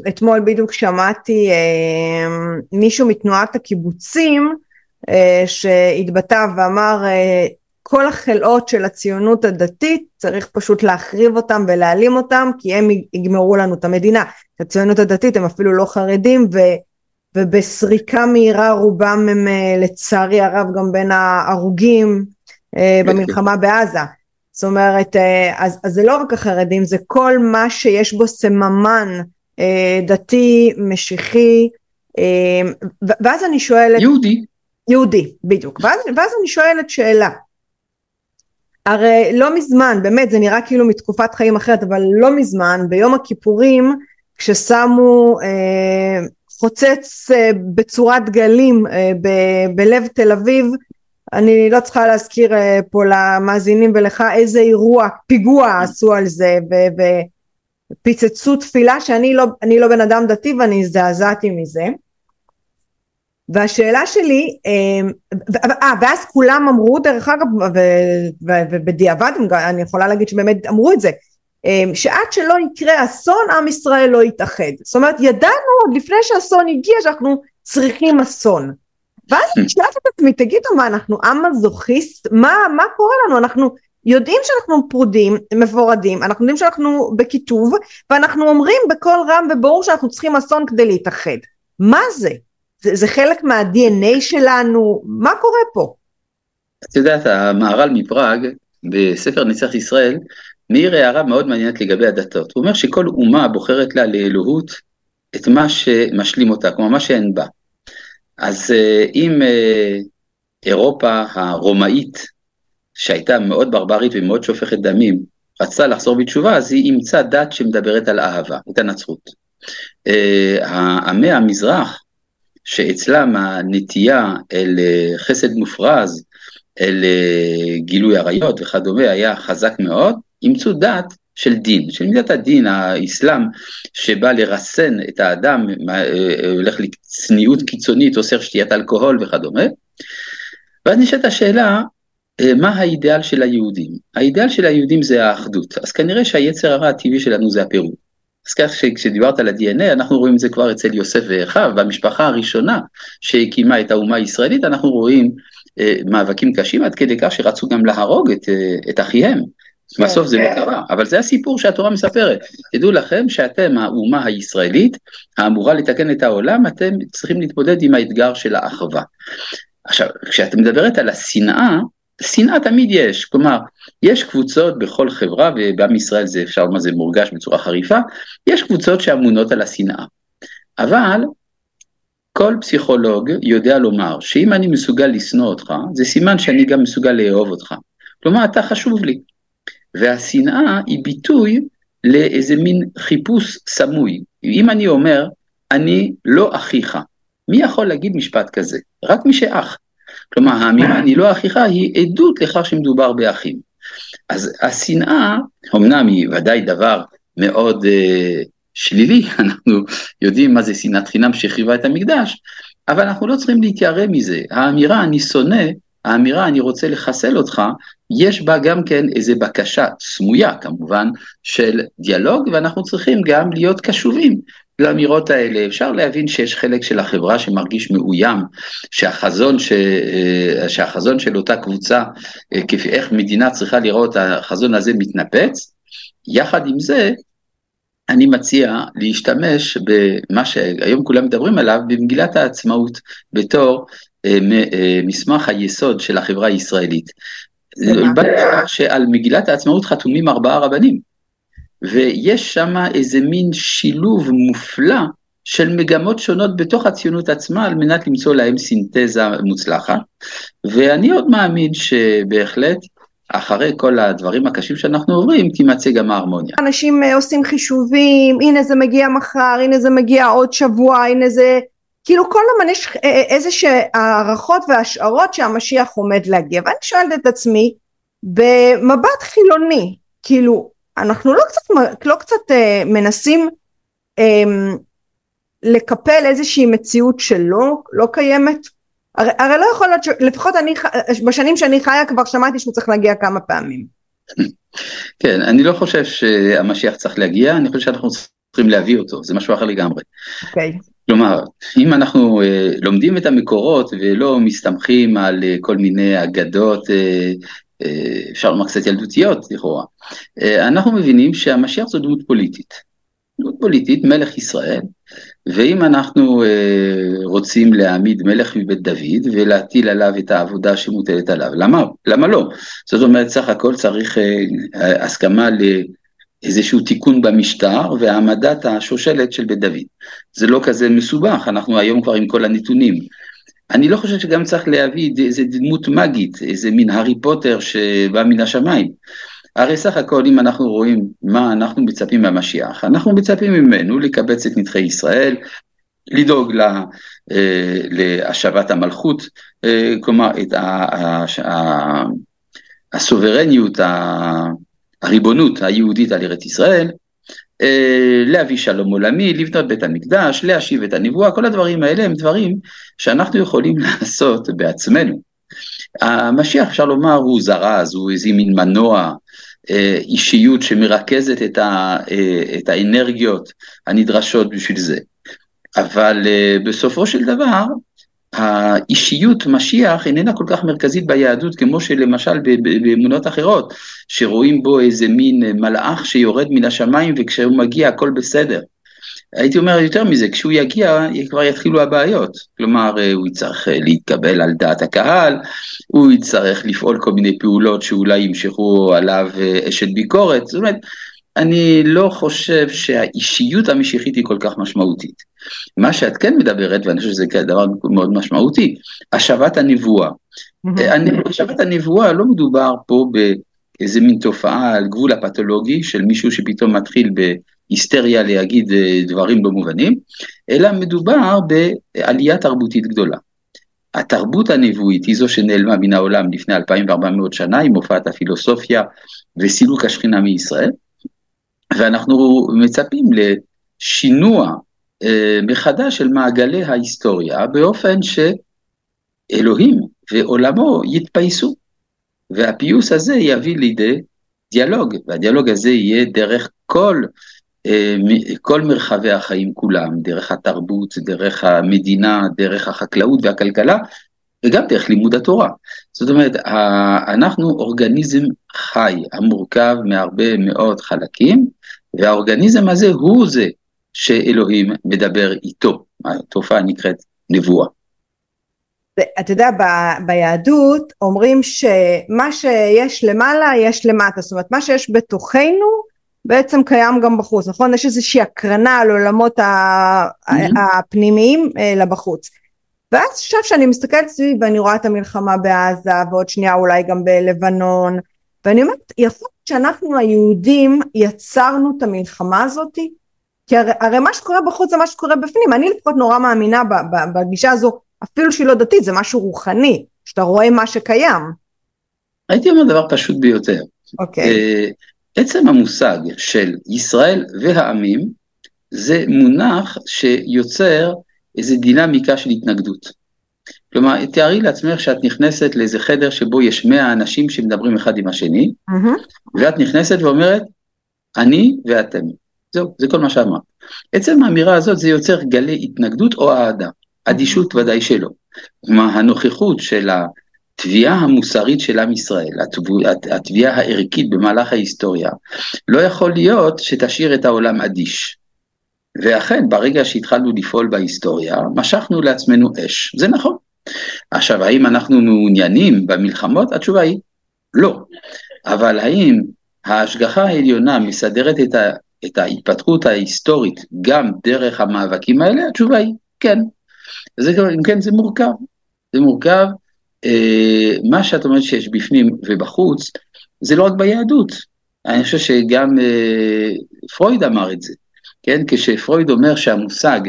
ואתמול בדיוק שמעתי אה, מישהו מתנועת הקיבוצים אה, שהתבטא ואמר אה, כל החלאות של הציונות הדתית צריך פשוט להחריב אותם ולהעלים אותם כי הם יגמרו לנו את המדינה. הציונות הדתית הם אפילו לא חרדים ו, ובסריקה מהירה רובם הם לצערי הרב גם בין ההרוגים במלחמה בעזה. זאת אומרת, אה, אז, אז זה לא רק החרדים, זה כל מה שיש בו סממן אה, דתי, משיחי, אה, ואז אני שואלת...
יהודי.
יהודי, בדיוק. ואז, ואז אני שואלת שאלה. הרי לא מזמן, באמת זה נראה כאילו מתקופת חיים אחרת, אבל לא מזמן, ביום הכיפורים, כששמו אה, חוצץ אה, בצורת גלים אה, ב, בלב תל אביב, אני לא צריכה להזכיר אה, פה למאזינים ולך איזה אירוע, פיגוע עשו על זה ופיצצו תפילה שאני לא, לא בן אדם דתי ואני הזדעזעתי מזה. והשאלה שלי, אה, אה ואז כולם אמרו דרך אגב ובדיעבד אני יכולה להגיד שבאמת אמרו את זה אה, שעד שלא יקרה אסון עם ישראל לא יתאחד זאת אומרת ידענו עוד לפני שאסון הגיע שאנחנו צריכים אסון ואז שאלתי את עצמי, תגידו מה, אנחנו עם מזוכיסט? מה, מה קורה לנו? אנחנו יודעים שאנחנו פרודים, מפורדים, אנחנו יודעים שאנחנו בקיטוב, ואנחנו אומרים בקול רם וברור שאנחנו צריכים אסון כדי להתאחד. מה זה? זה, זה חלק מה-DNA שלנו? מה קורה פה?
את יודעת, המהר"ל מפראג, בספר נצח ישראל, מעיר הערה מאוד מעניינת לגבי הדתות. הוא אומר שכל אומה בוחרת לה לאלוהות את מה שמשלים אותה, כלומר מה שאין בה. אז אה, אם אה, אירופה הרומאית, שהייתה מאוד ברברית ומאוד שופכת דמים, רצתה לחזור בתשובה, אז היא אימצה דת שמדברת על אהבה, את הנצרות. אה, עמי המזרח, שאצלם הנטייה אל חסד מופרז, אל גילוי עריות וכדומה, היה חזק מאוד, אימצו דת של דין, של מידת הדין, האסלאם שבא לרסן את האדם, אה, אה, הולך לצניעות קיצונית, אוסר שתיית אלכוהול וכדומה. ואז נשאלת השאלה, אה, מה האידאל של היהודים? האידאל של היהודים זה האחדות, אז כנראה שהיצר הרע הטבעי שלנו זה הפירוד. אז כך שכשדיברת על ה-DNA, אנחנו רואים את זה כבר אצל יוסף ואחיו, והמשפחה הראשונה שהקימה את האומה הישראלית, אנחנו רואים אה, מאבקים קשים עד כדי כך שרצו גם להרוג את, אה, את אחיהם. כן. בסוף זה לא קרה, אבל זה הסיפור שהתורה מספרת. תדעו לכם שאתם האומה הישראלית האמורה לתקן את העולם, אתם צריכים להתמודד עם האתגר של האחווה. עכשיו, כשאת מדברת על השנאה, שנאה תמיד יש, כלומר, יש קבוצות בכל חברה, ובעם ישראל זה אפשר לומר זה מורגש בצורה חריפה, יש קבוצות שאמונות על השנאה. אבל כל פסיכולוג יודע לומר שאם אני מסוגל לשנוא אותך, זה סימן שאני גם מסוגל לאהוב אותך. כלומר, אתה חשוב לי. והשנאה היא ביטוי לאיזה מין חיפוש סמוי. אם אני אומר, אני לא אחיך, מי יכול להגיד משפט כזה? רק מי שאח. כלומר, האמירה אני לא אחיך היא עדות לכך שמדובר באחים. אז השנאה, אמנם היא ודאי דבר מאוד uh, שלילי, אנחנו יודעים מה זה שנאת חינם שהחריבה את המקדש, אבל אנחנו לא צריכים להתיירא מזה. האמירה אני שונא האמירה אני רוצה לחסל אותך, יש בה גם כן איזה בקשה סמויה כמובן של דיאלוג ואנחנו צריכים גם להיות קשובים לאמירות האלה. אפשר להבין שיש חלק של החברה שמרגיש מאוים, שהחזון, ש... אה, שהחזון של אותה קבוצה, אה, כפי איך מדינה צריכה לראות, החזון הזה מתנפץ. יחד עם זה, אני מציע להשתמש במה שהיום כולם מדברים עליו, במגילת העצמאות, בתור אה, מסמך היסוד של החברה הישראלית. שעל מגילת העצמאות חתומים ארבעה רבנים, ויש שם איזה מין שילוב מופלא של מגמות שונות בתוך הציונות עצמה על מנת למצוא להם סינתזה מוצלחת, ואני עוד מאמין שבהחלט אחרי כל הדברים הקשים שאנחנו עוברים, תימצא גם ההרמוניה.
אנשים אה, עושים חישובים, הנה זה מגיע מחר, הנה זה מגיע עוד שבוע, הנה זה... כאילו כל הזמן יש אה, אה, איזה שהערכות והשערות שהמשיח עומד להגיע, ואני שואלת את עצמי, במבט חילוני, כאילו, אנחנו לא קצת, לא קצת אה, מנסים אה, לקפל איזושהי מציאות שלא לא קיימת? הרי, הרי לא יכול להיות, לפחות אני, בשנים שאני חיה כבר שמעתי שהוא צריך להגיע כמה פעמים.
כן, אני לא חושב שהמשיח צריך להגיע, אני חושב שאנחנו צריכים להביא אותו, זה משהו אחר לגמרי.
אוקיי. Okay.
כלומר, אם אנחנו uh, לומדים את המקורות ולא מסתמכים על uh, כל מיני אגדות, uh, אפשר לומר קצת ילדותיות לכאורה, uh, אנחנו מבינים שהמשיח זו דמות פוליטית. דמות פוליטית, מלך ישראל, ואם אנחנו uh, רוצים להעמיד מלך מבית דוד ולהטיל עליו את העבודה שמוטלת עליו, למה, למה לא? זאת אומרת, סך הכל צריך הסכמה לאיזשהו תיקון במשטר והעמדת השושלת של בית דוד. זה לא כזה מסובך, אנחנו היום כבר עם כל הנתונים. אני לא חושב שגם צריך להביא איזה דמות מגית, איזה מין הארי פוטר שבא מן השמיים. הרי סך הכל אם אנחנו רואים מה אנחנו מצפים מהמשיח, אנחנו מצפים ממנו לקבץ את נדחי ישראל, לדאוג לה, אה, להשבת המלכות, אה, כלומר את הסוברניות, הריבונות היהודית על ארץ ישראל, להביא שלום עולמי, לבנות בית המקדש, להשיב את הנבואה, כל הדברים האלה הם דברים שאנחנו יכולים לעשות בעצמנו. המשיח אפשר לומר הוא זרז, הוא איזה מין מנוע, אה, אישיות שמרכזת את, ה, אה, את האנרגיות הנדרשות בשביל זה. אבל אה, בסופו של דבר, האישיות משיח איננה כל כך מרכזית ביהדות כמו שלמשל באמונות אחרות, שרואים בו איזה מין מלאך שיורד מן השמיים וכשהוא מגיע הכל בסדר. הייתי אומר יותר מזה, כשהוא יגיע כבר יתחילו הבעיות, כלומר אה, הוא יצטרך אה, להתקבל על דעת הקהל, הוא יצטרך לפעול כל מיני פעולות שאולי ימשכו עליו אה, אשת ביקורת, זאת אומרת, אני לא חושב שהאישיות המשיחית היא כל כך משמעותית. מה שאת כן מדברת, ואני חושב שזה דבר מאוד משמעותי, השבת הנבואה. השבת הנבואה לא מדובר פה באיזה מין תופעה על גבול הפתולוגי של מישהו שפתאום מתחיל ב... היסטריה להגיד אה, דברים לא מובנים, אלא מדובר בעלייה תרבותית גדולה. התרבות הנבואית היא זו שנעלמה מן העולם לפני 2400 שנה עם הופעת הפילוסופיה וסילוק השכינה מישראל, ואנחנו מצפים לשינוע אה, מחדש של מעגלי ההיסטוריה באופן שאלוהים ועולמו יתפייסו, והפיוס הזה יביא לידי דיאלוג, והדיאלוג הזה יהיה דרך כל אה, כל מרחבי החיים כולם, דרך התרבות, דרך המדינה, דרך החקלאות והכלכלה, וגם דרך לימוד התורה. זאת אומרת, אנחנו אורגניזם חי, המורכב מהרבה מאוד חלקים, והאורגניזם הזה הוא זה שאלוהים מדבר איתו. התופעה נקראת נבואה.
אתה יודע, ב, ביהדות אומרים שמה שיש למעלה יש למטה, זאת אומרת מה שיש בתוכנו בעצם קיים גם בחוץ, נכון? יש איזושהי הקרנה על עולמות הפנימיים אה, לבחוץ. ואז עכשיו שאני מסתכלת סביבי ואני רואה את המלחמה בעזה ועוד שנייה אולי גם בלבנון ואני אומרת להיות שאנחנו היהודים יצרנו את המלחמה הזאתי כי הרי, הרי מה שקורה בחוץ זה מה שקורה בפנים אני לפחות נורא מאמינה בגישה הזו אפילו שהיא לא דתית זה משהו רוחני שאתה רואה מה שקיים.
הייתי אומר דבר פשוט ביותר.
אוקיי. Okay. אה,
עצם המושג של ישראל והעמים זה מונח שיוצר איזו דינמיקה של התנגדות. כלומר, תארי לעצמך שאת נכנסת לאיזה חדר שבו יש מאה אנשים שמדברים אחד עם השני, mm-hmm. ואת נכנסת ואומרת, אני ואתם. זהו, זה כל מה שאמרת. עצם האמירה הזאת זה יוצר גלי התנגדות או אהדה. אדישות ודאי שלא. כלומר, הנוכחות של. התביעה המוסרית של עם ישראל, התביעה הערכית במהלך ההיסטוריה, לא יכול להיות שתשאיר את העולם אדיש. ואכן, ברגע שהתחלנו לפעול בהיסטוריה, משכנו לעצמנו אש. זה נכון. עכשיו, האם אנחנו מעוניינים במלחמות? התשובה היא לא. אבל האם ההשגחה העליונה מסדרת את, ה, את ההתפתחות ההיסטורית גם דרך המאבקים האלה? התשובה היא כן. זה, אם כן, זה מורכב. זה מורכב. אה, מה שאת אומרת שיש בפנים ובחוץ, זה לא רק ביהדות. אני חושב שגם אה, פרויד אמר את זה. כן? כשפרויד אומר שהמושג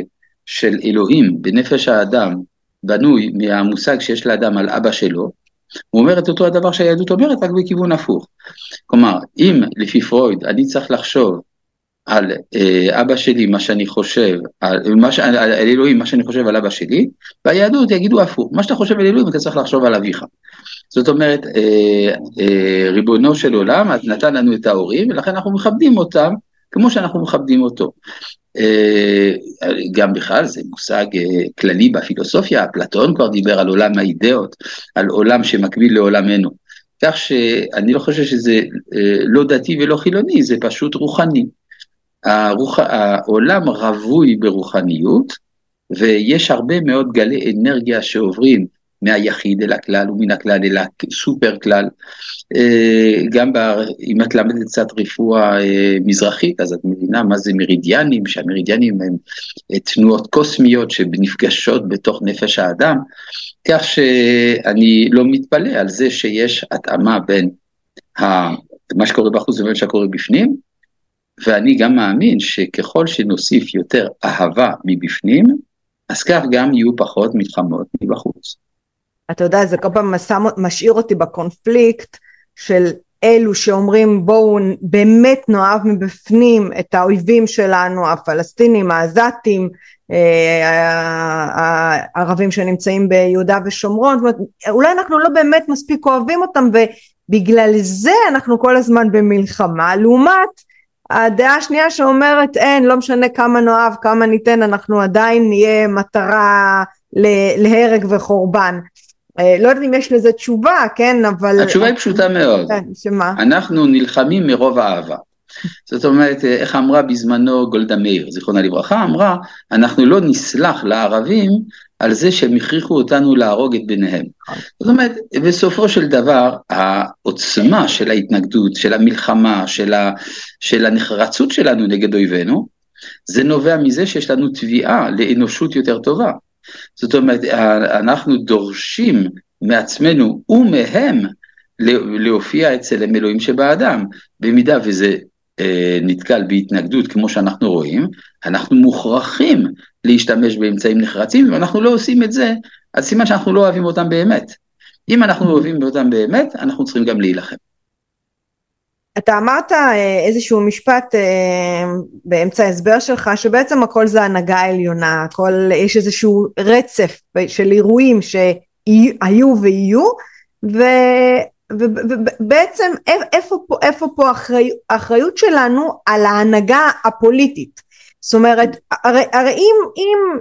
של אלוהים בנפש האדם בנוי מהמושג שיש לאדם על אבא שלו, הוא אומר את אותו הדבר שהיהדות אומרת, רק בכיוון הפוך. כלומר, אם לפי פרויד אני צריך לחשוב על אה, אבא שלי, מה שאני חושב, על, מה ש, על, על אלוהים, מה שאני חושב על אבא שלי, ביהדות יגידו הפוך, מה שאתה חושב על אלוהים אתה צריך לחשוב על אביך. זאת אומרת, אה, אה, ריבונו של עולם נתן לנו את ההורים, ולכן אנחנו מכבדים אותם כמו שאנחנו מכבדים אותו. אה, גם בכלל זה מושג אה, כללי בפילוסופיה, אפלטון כבר דיבר על עולם האידאות, על עולם שמקביל לעולמנו. כך שאני לא חושב שזה אה, לא דתי ולא חילוני, זה פשוט רוחני. הרוח, העולם רווי ברוחניות, ויש הרבה מאוד גלי אנרגיה שעוברים מהיחיד אל הכלל ומן הכלל אל הסופר כלל. אה, גם ב, אם את למדת קצת רפואה אה, מזרחית, אז את מבינה מה זה מרידיאנים, שהמרידיאנים הם אה, תנועות קוסמיות שנפגשות בתוך נפש האדם, כך שאני לא מתפלא על זה שיש התאמה בין מה שקורה בחוץ ובין מה שקורה בפנים, ואני גם מאמין שככל שנוסיף יותר אהבה מבפנים, אז כך גם יהיו פחות מלחמות מבחוץ.
אתה יודע, זה כל פעם משאיר אותי בקונפליקט של אלו שאומרים בואו באמת נאהב מבפנים את האויבים שלנו, הפלסטינים, העזתים, אה, הערבים שנמצאים ביהודה ושומרון, זאת אומרת, אולי אנחנו לא באמת מספיק אוהבים אותם ובגלל זה אנחנו כל הזמן במלחמה, לעומת הדעה השנייה שאומרת אין, לא משנה כמה נאהב, כמה ניתן, אנחנו עדיין נהיה מטרה להרג וחורבן. אה, לא יודעת אם יש לזה תשובה, כן, אבל...
התשובה היא פשוטה מאוד. כן, שמה? אנחנו נלחמים מרוב האהבה. זאת אומרת, אה, איך אמרה בזמנו גולדה מאיר, זיכרונה לברכה, אמרה, אנחנו לא נסלח לערבים על זה שהם הכריחו אותנו להרוג את בניהם. זאת אומרת, בסופו של דבר, העוצמה של ההתנגדות, של המלחמה, של, ה, של הנחרצות שלנו נגד אויבינו, זה נובע מזה שיש לנו תביעה לאנושות יותר טובה. זאת אומרת, אנחנו דורשים מעצמנו ומהם להופיע אצל אלוהים שבאדם. במידה וזה אה, נתקל בהתנגדות כמו שאנחנו רואים, אנחנו מוכרחים להשתמש באמצעים נחרצים, אם אנחנו לא עושים את זה, אז סימן שאנחנו לא אוהבים אותם באמת. אם אנחנו אוהבים אותם באמת, אנחנו צריכים גם להילחם.
אתה אמרת אה, איזשהו משפט אה, באמצע ההסבר שלך שבעצם הכל זה הנהגה עליונה, הכל יש איזשהו רצף של אירועים שהיו ויהיו ובעצם איפה פה, איפה פה האחריות, האחריות שלנו על ההנהגה הפוליטית? זאת אומרת הרי, הרי אם, אם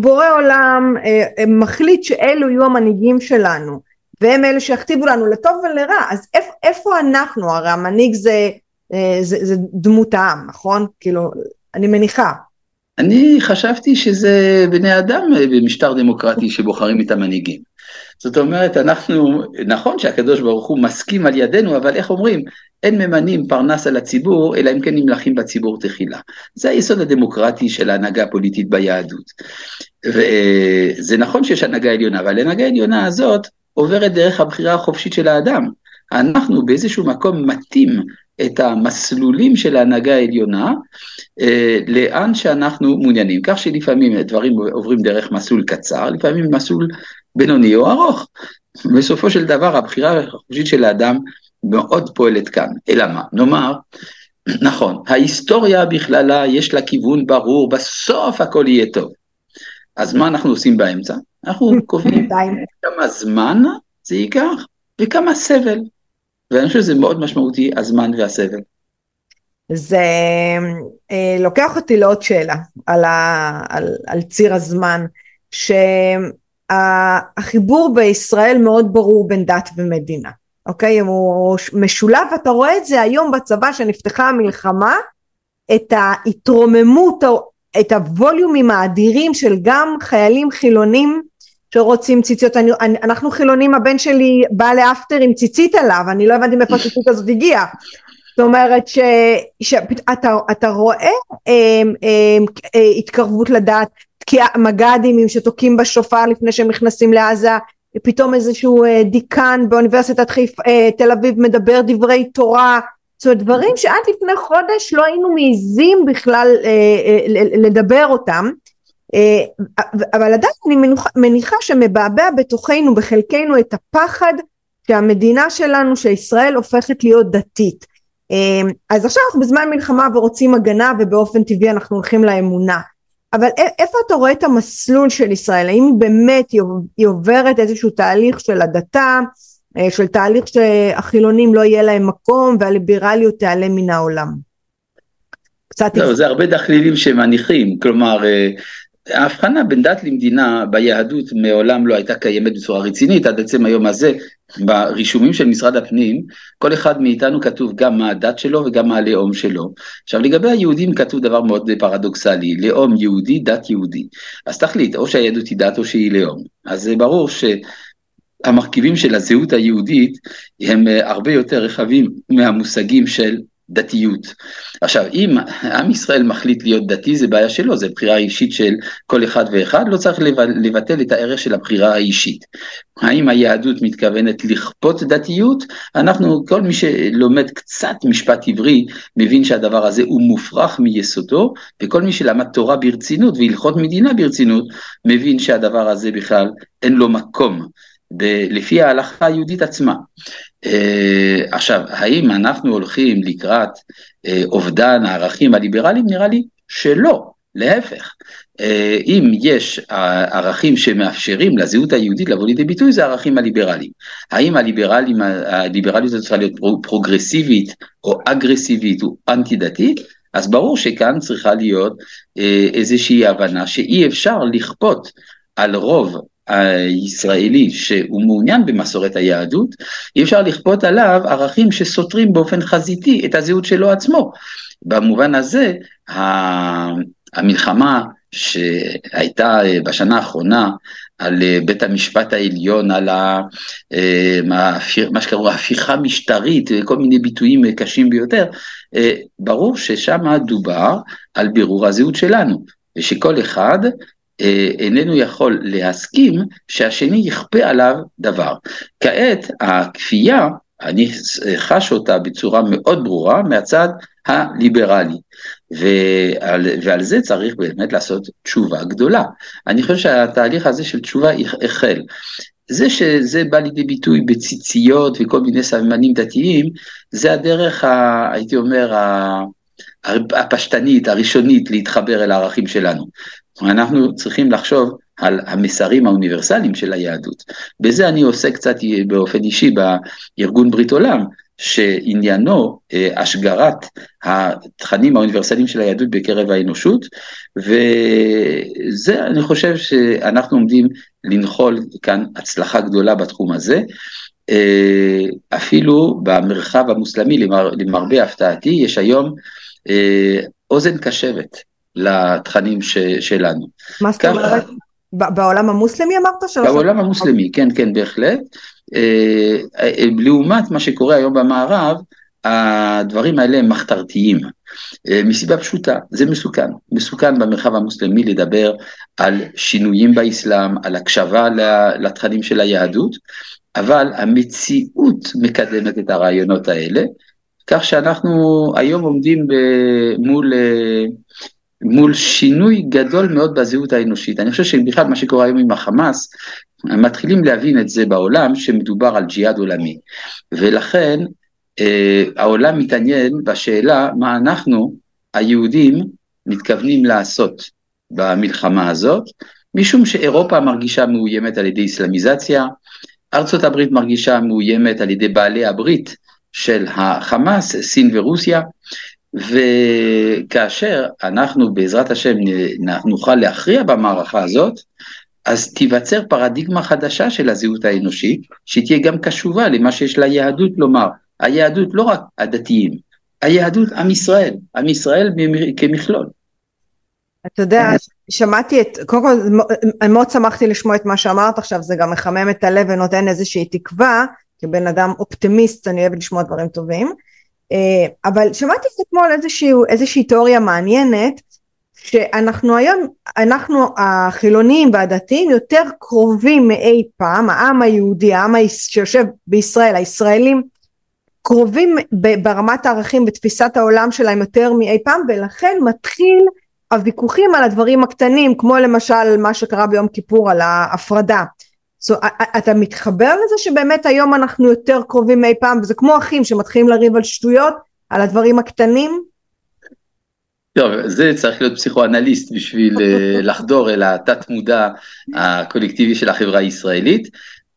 בורא עולם אה, מחליט שאלו יהיו המנהיגים שלנו והם אלה שיכתיבו לנו לטוב ולרע, אז איפה, איפה אנחנו? הרי המנהיג זה, אה, זה, זה דמות העם, נכון? כאילו, אני מניחה.
אני חשבתי שזה בני אדם אה, במשטר דמוקרטי שבוחרים את המנהיגים. זאת אומרת, אנחנו, נכון שהקדוש ברוך הוא מסכים על ידינו, אבל איך אומרים, אין ממנים פרנס על הציבור, אלא אם כן נמלכים בציבור תחילה. זה היסוד הדמוקרטי של ההנהגה הפוליטית ביהדות. וזה נכון שיש הנהגה עליונה, אבל ההנהגה העליונה הזאת, עוברת דרך הבחירה החופשית של האדם. אנחנו באיזשהו מקום מטים את המסלולים של ההנהגה העליונה אה, לאן שאנחנו מעוניינים, כך שלפעמים דברים עוברים דרך מסלול קצר, לפעמים מסלול בינוני או ארוך. בסופו של דבר הבחירה החופשית של האדם מאוד פועלת כאן. אלא מה? נאמר, נכון, ההיסטוריה בכללה יש לה כיוון ברור, בסוף הכל יהיה טוב. אז מה אנחנו עושים באמצע? אנחנו קובעים כמה זמן זה ייקח וכמה סבל. ואני חושב שזה מאוד משמעותי, הזמן והסבל.
זה אה, לוקח אותי לעוד שאלה על, ה, על, על ציר הזמן, שהחיבור בישראל מאוד ברור בין דת ומדינה, אוקיי? הוא משולב, אתה רואה את זה היום בצבא שנפתחה המלחמה, את ההתרוממות, את הווליומים האדירים של גם חיילים חילונים שרוצים ציציות, אני, אנחנו חילונים, הבן שלי בא לאפטר עם ציצית עליו, אני לא הבנתי מאיפה הציצית הזאת הגיעה. זאת אומרת שאתה רואה אה, אה, אה, התקרבות לדת, מג"דים שתוקעים בשופר לפני שהם נכנסים לעזה, פתאום איזשהו אה, דיקן באוניברסיטת חיפ, אה, תל אביב מדבר דברי תורה, זאת אומרת דברים שעד לפני חודש לא היינו מעיזים בכלל אה, לדבר אותם. אבל עדיין אני מניחה שמבעבע בתוכנו בחלקנו את הפחד שהמדינה שלנו שישראל הופכת להיות דתית. אז עכשיו אנחנו בזמן מלחמה ורוצים הגנה ובאופן טבעי אנחנו הולכים לאמונה. אבל איפה אתה רואה את המסלול של ישראל? האם באמת היא עוברת איזשהו תהליך של הדתה, אה, של תהליך שהחילונים לא יהיה להם מקום והליברליות תיעלם מן העולם?
קצת... לא, זה הרבה דחלילים שמניחים, כלומר אה, ההבחנה בין דת למדינה ביהדות מעולם לא הייתה קיימת בצורה רצינית. עד עצם היום הזה ברישומים של משרד הפנים כל אחד מאיתנו כתוב גם מה הדת שלו וגם מה הלאום שלו. עכשיו לגבי היהודים כתוב דבר מאוד פרדוקסלי. לאום יהודי דת יהודי. אז תחליט או שהיהדות היא דת או שהיא לאום. אז זה ברור שהמרכיבים של הזהות היהודית הם הרבה יותר רחבים מהמושגים של דתיות. עכשיו, אם עם ישראל מחליט להיות דתי, זה בעיה שלו, זה בחירה אישית של כל אחד ואחד, לא צריך לבטל את הערך של הבחירה האישית. האם היהדות מתכוונת לכפות דתיות? אנחנו, כל מי שלומד קצת משפט עברי, מבין שהדבר הזה הוא מופרך מיסודו, וכל מי שלמד תורה ברצינות והלכות מדינה ברצינות, מבין שהדבר הזה בכלל אין לו מקום. ב- לפי ההלכה היהודית עצמה. Uh, עכשיו, האם אנחנו הולכים לקראת uh, אובדן הערכים הליברליים? נראה לי שלא, להפך. Uh, אם יש ערכים שמאפשרים לזהות היהודית לבוא לידי ביטוי, זה הערכים הליברליים. האם הליברליים, הליברליות הזאת צריכה להיות פרוגרסיבית או אגרסיבית או אנטי דתית? אז ברור שכאן צריכה להיות איזושהי הבנה שאי אפשר לכפות על רוב הישראלי שהוא מעוניין במסורת היהדות, אי אפשר לכפות עליו ערכים שסותרים באופן חזיתי את הזהות שלו עצמו. במובן הזה, המלחמה שהייתה בשנה האחרונה על בית המשפט העליון, על מה שקראו הפיכה משטרית, כל מיני ביטויים קשים ביותר, ברור ששם דובר על בירור הזהות שלנו, ושכל אחד אה, איננו יכול להסכים שהשני יכפה עליו דבר. כעת הכפייה, אני חש אותה בצורה מאוד ברורה מהצד הליברלי, ועל, ועל זה צריך באמת לעשות תשובה גדולה. אני חושב שהתהליך הזה של תשובה החל. זה שזה בא לידי ביטוי בציציות וכל מיני סממנים דתיים, זה הדרך, ה, הייתי אומר, הפשטנית, הראשונית, להתחבר אל הערכים שלנו. אנחנו צריכים לחשוב על המסרים האוניברסליים של היהדות. בזה אני עושה קצת באופן אישי בארגון ברית עולם, שעניינו אה, השגרת התכנים האוניברסליים של היהדות בקרב האנושות, וזה אני חושב שאנחנו עומדים לנחול כאן הצלחה גדולה בתחום הזה. אה, אפילו במרחב המוסלמי, למר, למרבה הפתעתי, יש היום אה, אוזן קשבת לתכנים ש, שלנו.
מה זאת אומרת? בעולם המוסלמי אמרת?
בעולם המוסלמי, כן, כן, בהחלט. אה, אה, לעומת מה שקורה היום במערב, הדברים האלה הם מחתרתיים. אה, מסיבה פשוטה, זה מסוכן. מסוכן במרחב המוסלמי לדבר על שינויים באסלאם, על הקשבה לתכנים של היהדות, אבל המציאות מקדמת את הרעיונות האלה, כך שאנחנו היום עומדים מול מול שינוי גדול מאוד בזהות האנושית. אני חושב שבכלל מה שקורה היום עם החמאס, מתחילים להבין את זה בעולם שמדובר על ג'יהאד עולמי. ולכן אה, העולם מתעניין בשאלה מה אנחנו, היהודים, מתכוונים לעשות במלחמה הזאת, משום שאירופה מרגישה מאוימת על ידי אסלאמיזציה, ארצות הברית מרגישה מאוימת על ידי בעלי הברית של החמאס, סין ורוסיה, וכאשר אנחנו בעזרת השם נוכל להכריע במערכה הזאת, אז תיווצר פרדיגמה חדשה של הזהות האנושית, שתהיה גם קשובה למה שיש ליהדות לומר. היהדות לא רק הדתיים, היהדות עם ישראל, עם ישראל כמכלול.
אתה יודע, שמעתי את, קודם כל אני מאוד שמחתי לשמוע את מה שאמרת עכשיו, זה גם מחמם את הלב ונותן איזושהי תקווה, כבן אדם אופטימיסט אני אוהבת לשמוע דברים טובים, אבל שמעתי אתמול איזושהי, איזושהי תיאוריה מעניינת, שאנחנו היום, אנחנו החילונים והדתיים יותר קרובים מאי פעם, העם היהודי, העם שיושב בישראל, הישראלים קרובים ברמת הערכים ותפיסת העולם שלהם יותר מאי פעם ולכן מתחיל הוויכוחים על הדברים הקטנים כמו למשל מה שקרה ביום כיפור על ההפרדה. So, אתה מתחבר לזה שבאמת היום אנחנו יותר קרובים מאי פעם וזה כמו אחים שמתחילים לריב על שטויות על הדברים הקטנים?
טוב, זה צריך להיות פסיכואנליסט בשביל אה, לחדור אל התת מודע הקולקטיבי של החברה הישראלית.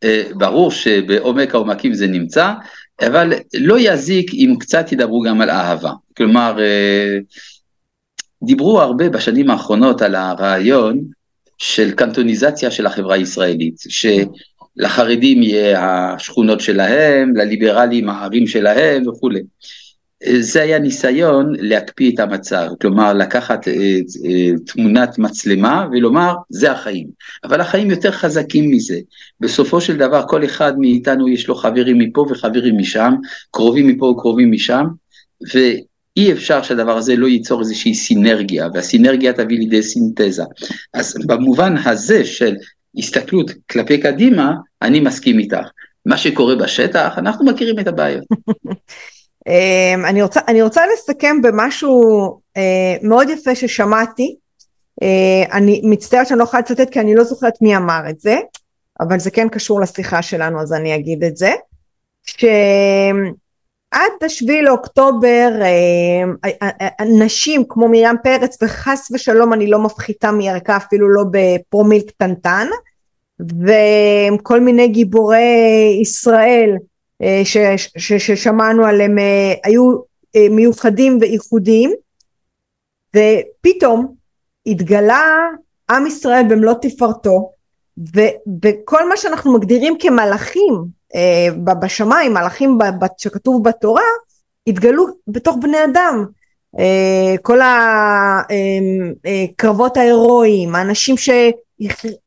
אה, ברור שבעומק העומקים זה נמצא, אבל לא יזיק אם קצת ידברו גם על אהבה. כלומר, אה, דיברו הרבה בשנים האחרונות על הרעיון של קנטוניזציה של החברה הישראלית, שלחרדים יהיה השכונות שלהם, לליברלים הערים שלהם וכולי. זה היה ניסיון להקפיא את המצב, כלומר לקחת את, את תמונת מצלמה ולומר זה החיים, אבל החיים יותר חזקים מזה, בסופו של דבר כל אחד מאיתנו יש לו חברים מפה וחברים משם, קרובים מפה וקרובים משם, ואי אפשר שהדבר הזה לא ייצור איזושהי סינרגיה, והסינרגיה תביא לידי סינתזה. אז במובן הזה של הסתכלות כלפי קדימה, אני מסכים איתך. מה שקורה בשטח, אנחנו מכירים את הבעיות.
אמ, אני רוצה, אני רוצה לסכם במשהו אה, מאוד יפה ששמעתי, אה, אני מצטערת שאני לא יכולה לצטט כי אני לא זוכרת מי אמר את זה, אבל זה כן קשור לשיחה שלנו אז אני אגיד את זה, שעד השביעי לאוקטובר אה, נשים כמו מרים פרץ וחס ושלום אני לא מפחיתה מערכה אפילו לא בפרומיל קטנטן, וכל מיני גיבורי ישראל אה, ששמענו עליהם אה, היו אה, מיוחדים וייחודיים ופתאום התגלה עם ישראל במלוא תפארתו וכל מה שאנחנו מגדירים כמלאכים בשמיים, מלאכים שכתוב בתורה, התגלו בתוך בני אדם. כל הקרבות ההירואיים, האנשים ש...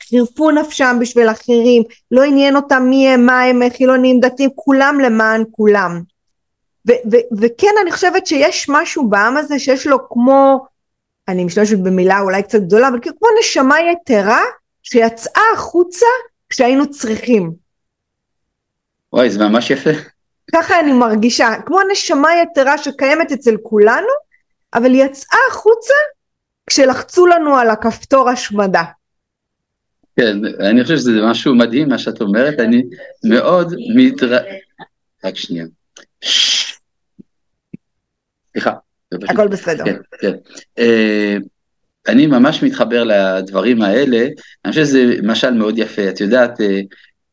חירפו נפשם בשביל אחרים, לא עניין אותם מי הם, מה הם, חילונים, דתיים, כולם למען כולם. ו- ו- וכן אני חושבת שיש משהו בעם הזה שיש לו כמו, אני משתמשת במילה אולי קצת גדולה, אבל כמו נשמה יתרה שיצאה החוצה כשהיינו צריכים.
וואי, זה ממש יפה.
ככה אני מרגישה, כמו נשמה יתרה שקיימת אצל כולנו, אבל יצאה החוצה כשלחצו לנו על הכפתור השמדה.
כן, אני חושב שזה משהו מדהים מה שאת אומרת, אני מאוד מתר... רק שנייה. סליחה.
הכל בסדר.
כן, כן. Uh, אני ממש מתחבר לדברים האלה, אני חושב שזה משל מאוד יפה, את יודעת, uh,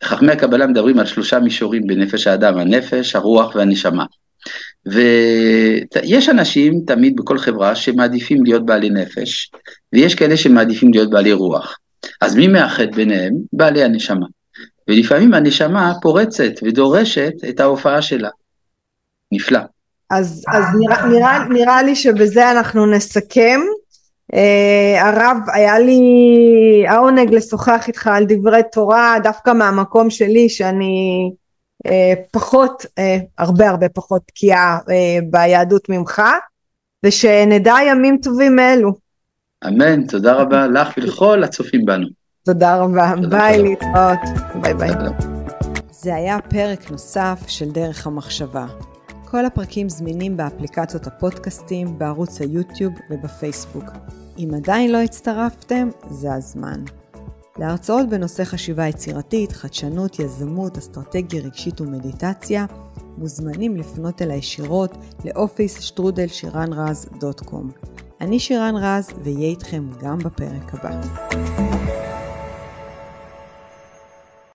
חכמי הקבלה מדברים על שלושה מישורים בנפש האדם, הנפש, הרוח והנשמה. ויש אנשים תמיד בכל חברה שמעדיפים להיות בעלי נפש, ויש כאלה שמעדיפים להיות בעלי רוח. אז מי מאחד ביניהם? בעלי הנשמה. ולפעמים הנשמה פורצת ודורשת את ההופעה שלה. נפלא.
אז, אז נראה, נראה, נראה לי שבזה אנחנו נסכם. Uh, הרב, היה לי העונג לשוחח איתך על דברי תורה, דווקא מהמקום שלי, שאני uh, פחות, uh, הרבה הרבה פחות בקיאה ביהדות ממך, ושנדע ימים טובים מאלו.
אמן, תודה רבה לך ולכל הצופים בנו.
תודה רבה, ביי להתראות, ביי ביי. זה היה פרק נוסף של דרך המחשבה. כל הפרקים זמינים באפליקציות הפודקאסטים, בערוץ היוטיוב ובפייסבוק. אם עדיין לא הצטרפתם, זה הזמן. להרצאות בנושא חשיבה יצירתית, חדשנות, יזמות, אסטרטגיה רגשית ומדיטציה, מוזמנים לפנות אליי ישירות ל office שטרודל שירן רז dot com. אני שירן רז, ואהיה איתכם גם בפרק הבא.